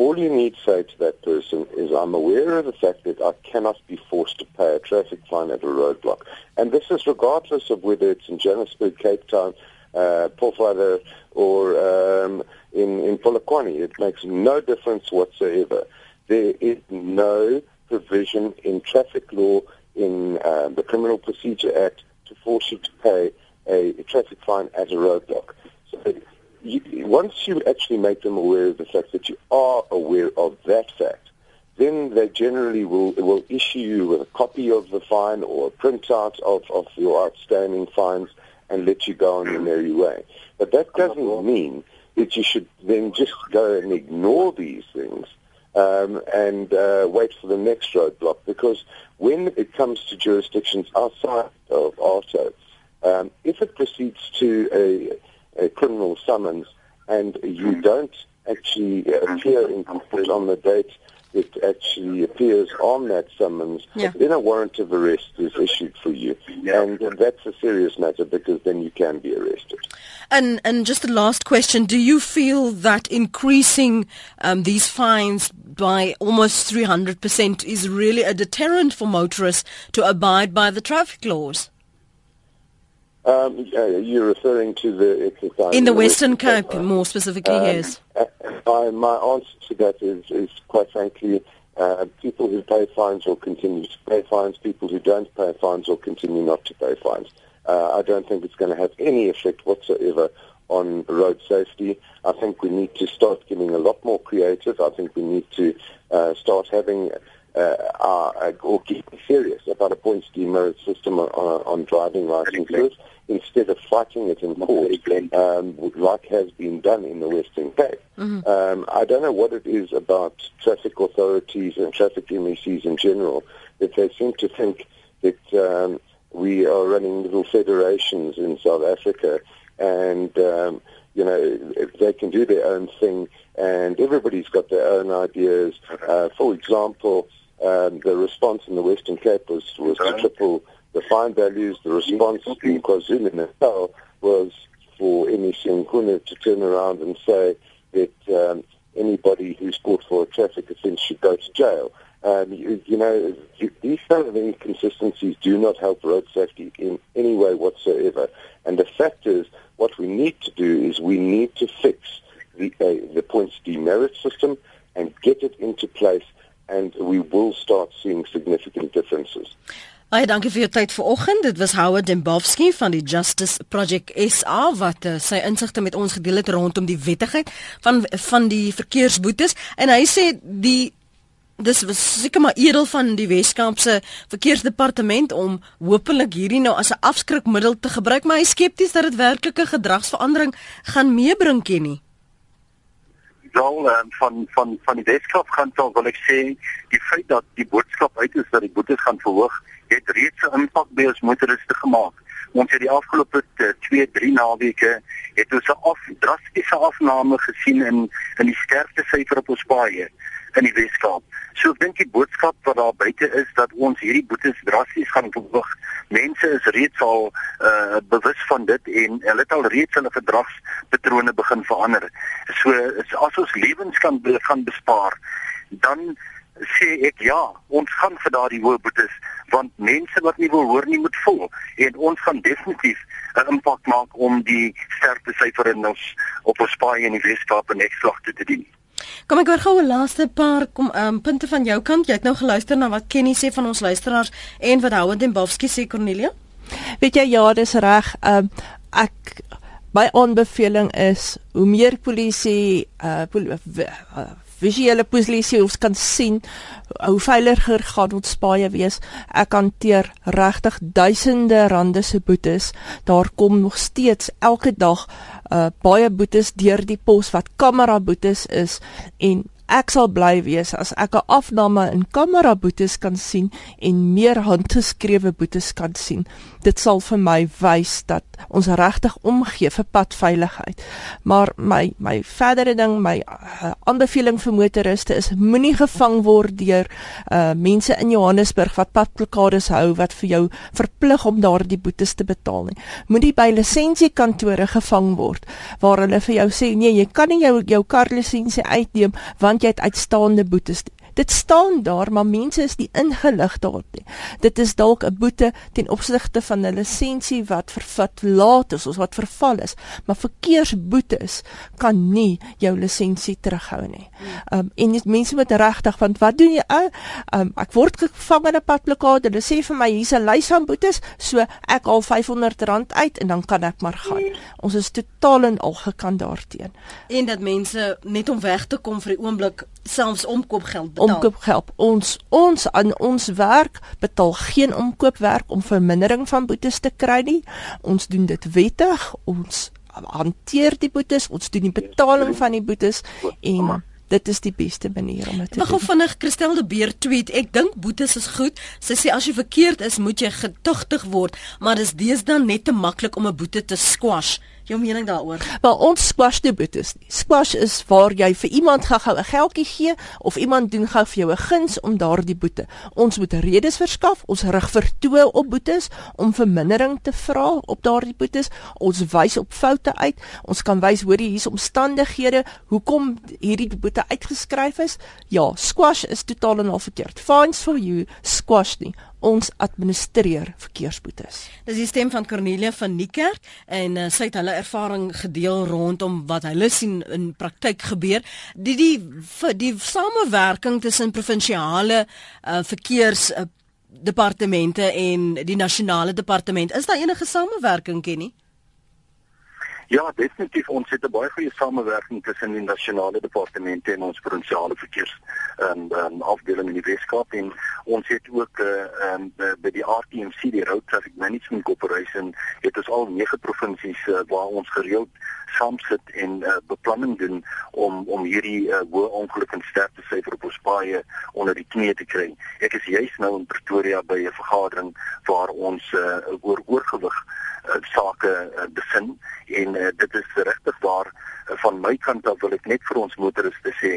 All you need to say to that person is, I'm aware of the fact that I cannot be forced to pay a traffic fine at a roadblock. And this is regardless of whether it's in Johannesburg, Cape Town, uh, Pofadder, or um, in, in Polokwane. It makes no difference whatsoever. There is no provision in traffic law, in uh, the Criminal Procedure Act, to force you to pay a, a traffic fine at a roadblock. So you, once you actually make them aware of the fact that you are aware of that fact, then they generally will will issue you with a copy of the fine or a printout of, of your outstanding fines and let you go on your merry way. But that doesn't mean that you should then just go and ignore these things um, and uh, wait for the next roadblock. Because when it comes to jurisdictions outside of ARTO, um, if it proceeds to a, a criminal summons and you don't actually appear in court on the date it actually appears on that summons, Yeah. then a warrant of arrest is issued for you. And that's a serious matter because then you can be arrested. And and just the last question: Do you feel that increasing um, these fines by almost three hundred percent is really a deterrent for motorists to abide by the traffic laws Um, uh, you're referring to the exercise in the Western Cape, more specifically? um, yes. uh, my, my answer to that is, is quite frankly, uh, people who pay fines will continue to pay fines. People who don't pay fines will continue not to pay fines. Uh, I don't think it's going to have any effect whatsoever on road safety. I think we need to start getting a lot more creative. I think we need to uh, start having uh, our, or getting serious about a points demerit system on, on, on driving licenses instead of fighting it in court, um, like has been done in the Western Cape. Um, I don't know what it is about traffic authorities and traffic MECs in general that they seem to think that um, we are running little federations in South Africa and um, you know they can do their own thing and everybody's got their own ideas. Uh, for example, um, the response in the Western Cape was, was to triple the fine values. The response in KwaZulu-Natal was for MEC Nkuna to turn around and say that um, anybody who's caught for a traffic offence should go to jail. Um, you, you know, these kind of inconsistencies do not help road safety in any way whatsoever. And the fact is, what we need to do is we need to fix the, uh, the points demerit system and get it into place, and we will start seeing significant differences. Baie dankie vir jou tyd vanoggend. Dit was Howard Dembowski van die Justice Project SA wat uh, sy insigte met ons gedeel het rondom die wettigheid van van die verkeersboetes en hy sê die dis seker maar edel van die Weskaapse verkeersdepartement om hopelik hierdie nou as 'n afskrikmiddel te gebruik, maar hy skepties dat dit werklike gedragsverandering gaan meebring ken nie. Wel um, van van van die Weskaap gaan dan wil ek sê die feit dat die boodskap uit is dat die boetes gaan verhoog het reeds 'n impak by ons motoriste gemaak. Ons het die afgelope 2, 3 naweke het ons 'n af drastiese afname gesien in in die sterfte syfer op ons paaie in die Weskaap. So ek dink die boodskap wat daar buite is dat ons hierdie boetes drasties gaan verhoog. Mense is reeds al uh, bewus van dit en hulle het al reeds hulle gedragspatrone begin verander. So as ons lewens kan gaan bespaar, dan sê ek ja, ons gaan vir daardie hoë boetes want mense wat nie wil hoor nie moet voel en ons gaan definitief 'n impak maak om die sterfte syfer in ons op ons paaie in die Weskaap en ekslag te dien. Kom ek hoor gou 'n laaste paar kom um, punte van jou kant. Jy het nou geluister na wat Kenny sê van ons luisteraars en wat Howard Dembowski sê Cornelia. Weet jy ja, dis reg. Um ek my aanbeveling is hoe meer polisie uh, pol uh visuele polisie ons kan sien hoe veiliger gaan ons paaie wees. Ek hanteer regtig duisende rande se boetes. Daar kom nog steeds elke dag uh baie boetes deur die pos wat kamera boetes is en ek sal bly wees as ek 'n afname in kamera boetes kan sien en meer handgeskrewe boetes kan sien. Dit sal vir my wys dat ons regtig omgee vir padveiligheid. Maar my my verdere ding, my uh, aanbeveling vir motoriste is moenie gevang word deur uh mense in Johannesburg wat padplakades hou wat vir jou verplig om daardie boetes te betaal nie. Moenie by lisensiekantore gevang word waar hulle vir jou sê nee, jy kan nie jou jou karlisensie uitneem want jy het uitstaande boetes. Dit staan daar, maar mense is nie ingelig daarin. Dit is dalk 'n boete ten opsigte van 'n lisensie wat vervat laat is of wat verval is, maar verkeersboetes kan nie jou lisensie terughou nie. Um en die mense moet regtig want wat doen jy ou? Um ek word gevang in 'n padplekade. Hulle sê vir my hier's 'n lys van boetes, so ek haal R500 uit en dan kan ek maar gaan. Ons is totaal en al gekant daarteen. En dat mense net om weg te kom vir die oomblik selfs omkoopgeld betaal. omkoopgeld. Ons ons aan ons werk betaal geen omkoopwerk om vermindering van boetes te kry nie. Ons doen dit wettig. Ons hanteer die boetes, ons doen die betaling van die boetes en dit is die beste manier om dit te doen. Wag of vinnig Christel de Beer tweet, ek dink boetes is goed. Sy sê as jy verkeerd is, moet jy getugtig word, maar dis deesdae net te maklik om 'n boete te squash. Jou mening daaroor? Wel ons squash die boetes nie. Squash is waar jy vir iemand gou 'n geldjie gee of iemand doen gou vir jou 'n guns om daardie boete. Ons moet redes verskaf, ons rig vertoë op boetes om vermindering te vra op daardie boetes. Ons wys op foute uit. Ons kan wys hoor hier's omstandighede hoekom hierdie boete uitgeskryf is. Ja, squash is totaal en al verkeerd. Fines for you, squash nie ons administreer verkeersboetes. Dis die stem van Cornelia van Niekerk en uh, sy het hulle ervaring gedeel rondom wat hulle sien in praktyk gebeur. Die die die samewerking tussen provinsiale uh, verkeers uh, departemente en die nasionale departement, is daar enige samewerking Kenny? Ja, definitief ons het 'n baie goeie samewerking tussen die nasionale departemente en ons provinsiale verkeers ehm um, um, afdeling in die Weskaap en ons het ook eh uh, ehm um, by die RTMC die Road Traffic Management Corporation het ons al nege provinsies uh, waar ons gereeld saam sit en uh, beplanning doen om om hierdie uh, hoë ongeluk en sterfte syfer op ons paaie onder die knie te kry. Ek is juis nou in Pretoria by 'n vergadering waar ons uh, oor oorgewig uh, sake uh, besin en uh, dit is regtig waar uh, van my kant af wil ek net vir ons motoriste sê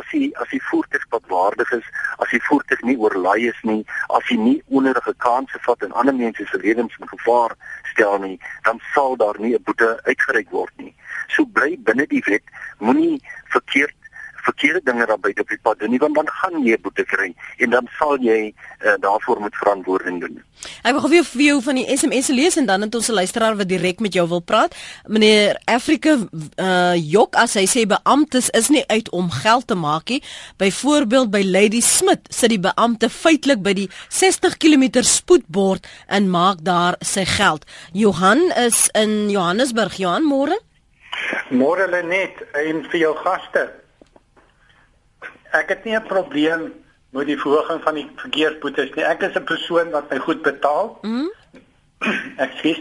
as jy as jy voertuig padwaardig is as jy voertuig nie oorlaai is nie as jy nie onnodige kansse vat en ander mense se lewens in gevaar stel nie dan sal daar nie 'n boete uitgereik word nie. So bly binne die wet moenie verkeerd verkeerde dinge daar buite op die pad doen nie want dan gaan jy boete kry en dan sal jy uh, daarvoor moet verantwoording doen. Ek wil weer vir jou van die SMS lees en dan het ons 'n luisteraar wat direk met jou wil praat. Meneer Afrika uh Jok as hy sê beamptes is nie uit om geld te maak nie. Byvoorbeeld by Lady Smith sit die beampte feitelik by die 60 km spoedbord en maak daar sy geld. Johan is in Johannesburg. Johan, môre? Môre Lenet en vir jou gaste ek het nie 'n probleem met die verhoging van die verkeersboetes nie. Ek is 'n persoon wat my goed betaal. Mm. Ek sê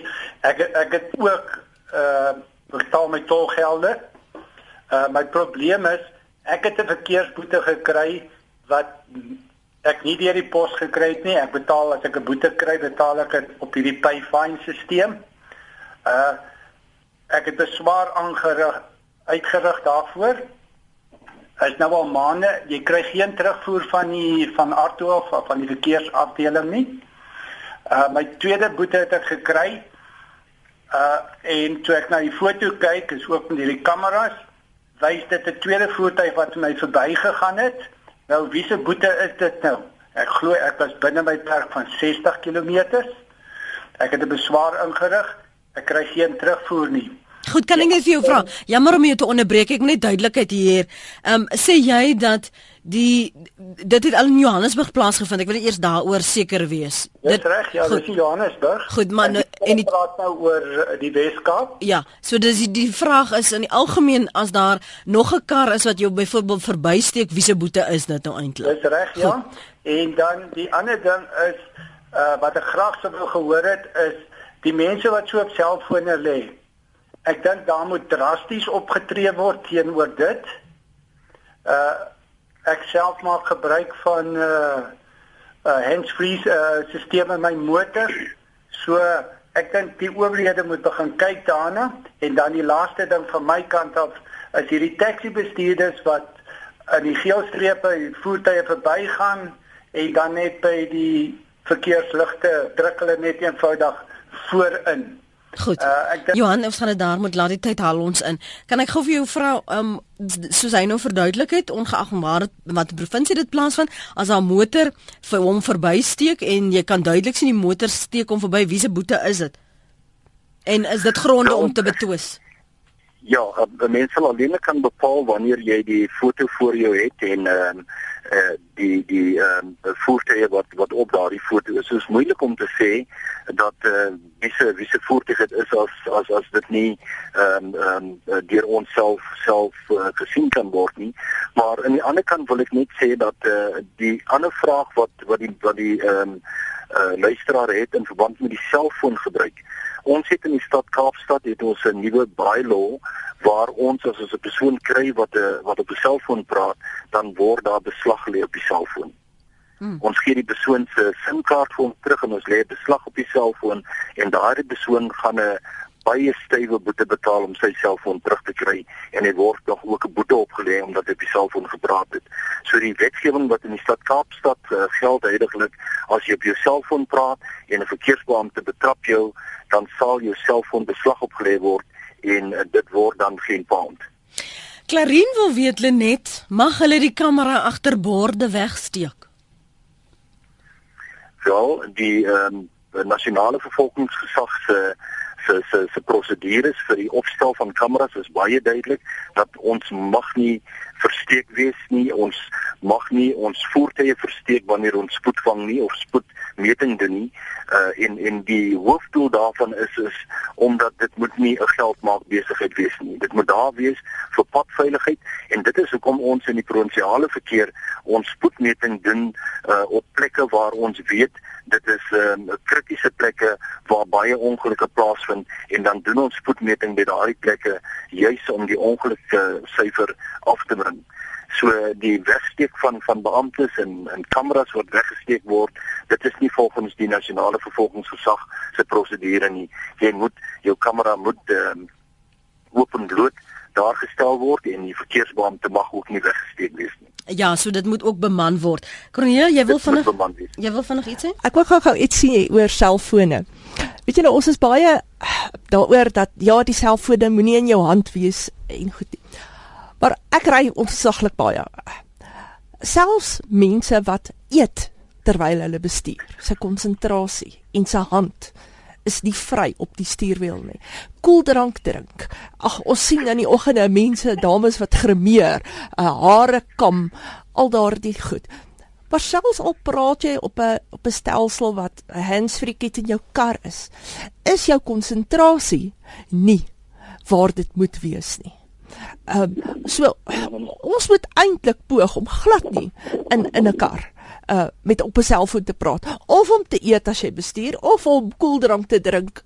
ek ek het ook uh betaal my tolgelde. Uh my probleem is ek het 'n verkeersboete gekry wat ek nie deur die pos gekry het nie. Ek betaal as ek 'n boete kry, betaal ek dit op hierdie payfine stelsel. Uh ek het beswaar aangerig uitgerig daarvoor is nou al maande, jy kry geen terugvoer van die van Arto of van die verkeersafdeling nie. Uh my tweede boete het ek gekry. Uh en toe ek na die foto kyk, is ook met hierdie kameras, wys dit 'n tweede voertuig wat my verbygegaan het. Nou wie se boete is dit nou? Ek glo ek was binne my perk van 60 km. Ek het 'n beswaar ingerig. Ek kry geen terugvoer nie. Goed, kan ek net vir jou vra? Jammer om jou te onderbreek. Ek moet net duidelikheid hier. Ehm um, sê jy dat die dit het al in Johannesburg plaasgevind. Ek wil eers daaroor seker wees. Dit reg, ja, goed. dis in Johannesburg. Goed, maar en, nou, en die praat nou oor eh, die Weskaap. Ja, so dis die, die vraag is in die algemeen as daar nog 'n kar is wat jou byvoorbeeld verbysteek, wie se boete is dit nou eintlik? Dis reg, ja. Goed. En dan die ander ding is uh wat ek graag sou wil gehoor het is die mense wat so op selfone lê Ek dink daar moet drasties opgetree word teenoor dit. Uh ek self maak gebruik van uh uh hands-free uh stelsel in my motor. So ek dink die owerhede moet begin kyk daarna en dan die laaste ding van my kant af is hierdie taxi bestuurders wat in die geelstrepe voertuie verbygaan en dan net by die verkeersligte druk hulle net eenvoudig voorin. Goed. Uh, denk... Johan, ons gaan dit daar moet laat die tyd haal ons in. Kan ek gou vir jou vra um soos hy nou verduidelik het ongeag waar dit wat provinsie dit plaasvind as 'n motor vir hom verbysteek en jy kan duidelik sien die motor steek hom verby, wie se boete is dit? En is dit gronde om te betwis? Ja, 'n mens sal alleen kan bepaal wanneer jy die foto voor jou het en ehm uh, uh, die die ehm uh, voertuie wat wat op daardie foto is. So is moeilik om te sê dat eh uh, wiese wiese voertuig dit is as as as dit nie ehm um, ehm um, deur ons self self uh, gesien kan word nie. Maar aan die ander kant wil ek net sê dat eh uh, die ander vraag wat wat die wat die ehm um, uh, luisteraar het in verband met die selfoon gebruik Ons het in die stad Kaapstad het ons 'n nuwe bylaw waar ons as 'n persoon kry wat 'n wat op 'n selfoon praat, dan word daar beslag gelê op die selfoon. Hmm. Ons gee die persoon se SIM-kaart vir hom terug en ons lê beslag op die selfoon en daardie persoon gaan 'n baie stywe boete betaal om sy selfoon terug te kry en hy word nog ook 'n boete opgelê omdat hy op die selfoon gepraat het. So die wetgewing wat in die stad Kaapstad uh, geld heidaglik as jy op jou selfoon praat en 'n verkeersbeampte betrap jou, dan sal jou selfoon beslag opgelê word en uh, dit word dan geen pound. Klarin wil weet Lenet, mag hulle die kamera agter borde wegsteek? Wel, die ehm um, nasionale vervolgingsgesag se uh, se se se prosedures vir die opstel van kameras is baie duidelik dat ons mag nie versteek wees nie ons mag nie ons voertuie versteek wanneer ons spoedvang nie of spoedmeting doen nie uh, en en die hoofdoel daarvan is is omdat dit moet nie 'n geldmaak besigheid wees nie dit moet daar wees vir padveiligheid en dit is hoekom ons in die provinsiale verkeer ons spoedmeting doen uh, op plekke waar ons weet dit is 'n um, kritiese plekke waar baie ongelukke plaasvind en dan doen ons spoedmeting by daardie plekke juis om die ongelukke syfer af te bring. So die wegsteek van van beamptes en en kameras wat weggesteek word, dit is nie volgens die nasionale vervolgingsgesag se prosedure nie. Jy moet jou kamera moet um, open bloot daar gestel word en die verkeersbeampte mag ook nie weggesteek wees nie. Ja, so dit moet ook beman word. Cornelia, jy wil vinnig Jy wil vinnig iets sê? Ek wil gou-gou iets sê oor selfone. Weet jy nou ons is baie daaroor dat ja, die selfone moenie in jou hand wees en goed. Maar ek ry ontsaglik baie. Selfs mense wat eet terwyl hulle bestuur, se konsentrasie en se hand is nie vry op die stuurwiel nie. Koeldrank drink. Ag, ons sien in die oggende mense, dames wat grimeer, uh, hare kam, al daardie goed. Maar selfs al praat jy op 'n op 'n stelsel wat 'n handsfree kit in jou kar is, is jou konsentrasie nie waar dit moet wees nie. Ehm um, so ons moet eintlik poog om glad nie in in 'n kar uh met op 'n selfoon te praat of om te eet as jy bestuur of om koeldrank te drink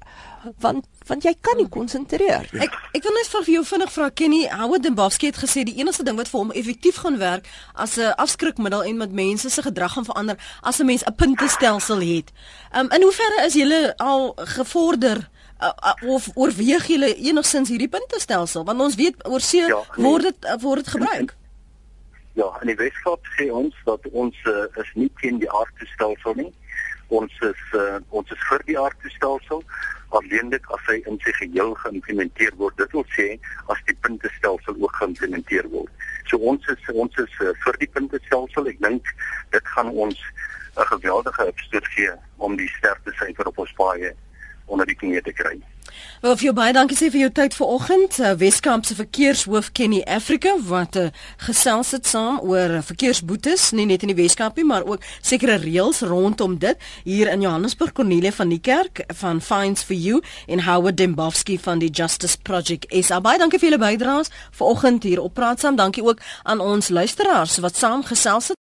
want want jy kan nie konsentreer nie. Ek ek wil net vir jou vinnig vra Kenny Howard Dembowski het gesê die enigste ding wat vir hom effektief gaan werk as 'n afskrikmiddel en met mense se gedrag gaan verander as 'n mens 'n puntestelsel het. Um in hoeverre is julle al gevorder uh, uh, of oorweeg julle enigsins hierdie puntestelsel want ons weet oor see ja, nee. word dit uh, word dit gebruik. Ja, in die Weskaap sê ons dat ons uh, is nie teen die aardtoestelsel nie. Ons is uh, ons is vir die aardtoestelsel alleenlik as hy in sy geheel geïmplementeer word. Dit wil sê as die puntestelsel ook geïmplementeer word. So ons is ons is uh, vir die puntestelsel. Ek dink dit gaan ons 'n geweldige opstoot gee om die sterkte syfer op ons paaie onder die knie te kry. Wel vir jou baie dankie sê vir jou tyd vanoggend. Uh, Weskamp se verkeershoof Kenny Africa wat uh, gesels het saam oor uh, verkeersboetes, nie net in die Weskaap nie, maar ook sekere reëls rondom dit hier in Johannesburg. Cornelia van die Kerk van Fines for You en Howard Dembowski van die Justice Project. Is baie dankie vir julle bydraes vanoggend hier op Praat saam. Dankie ook aan ons luisteraars wat saam gesels het.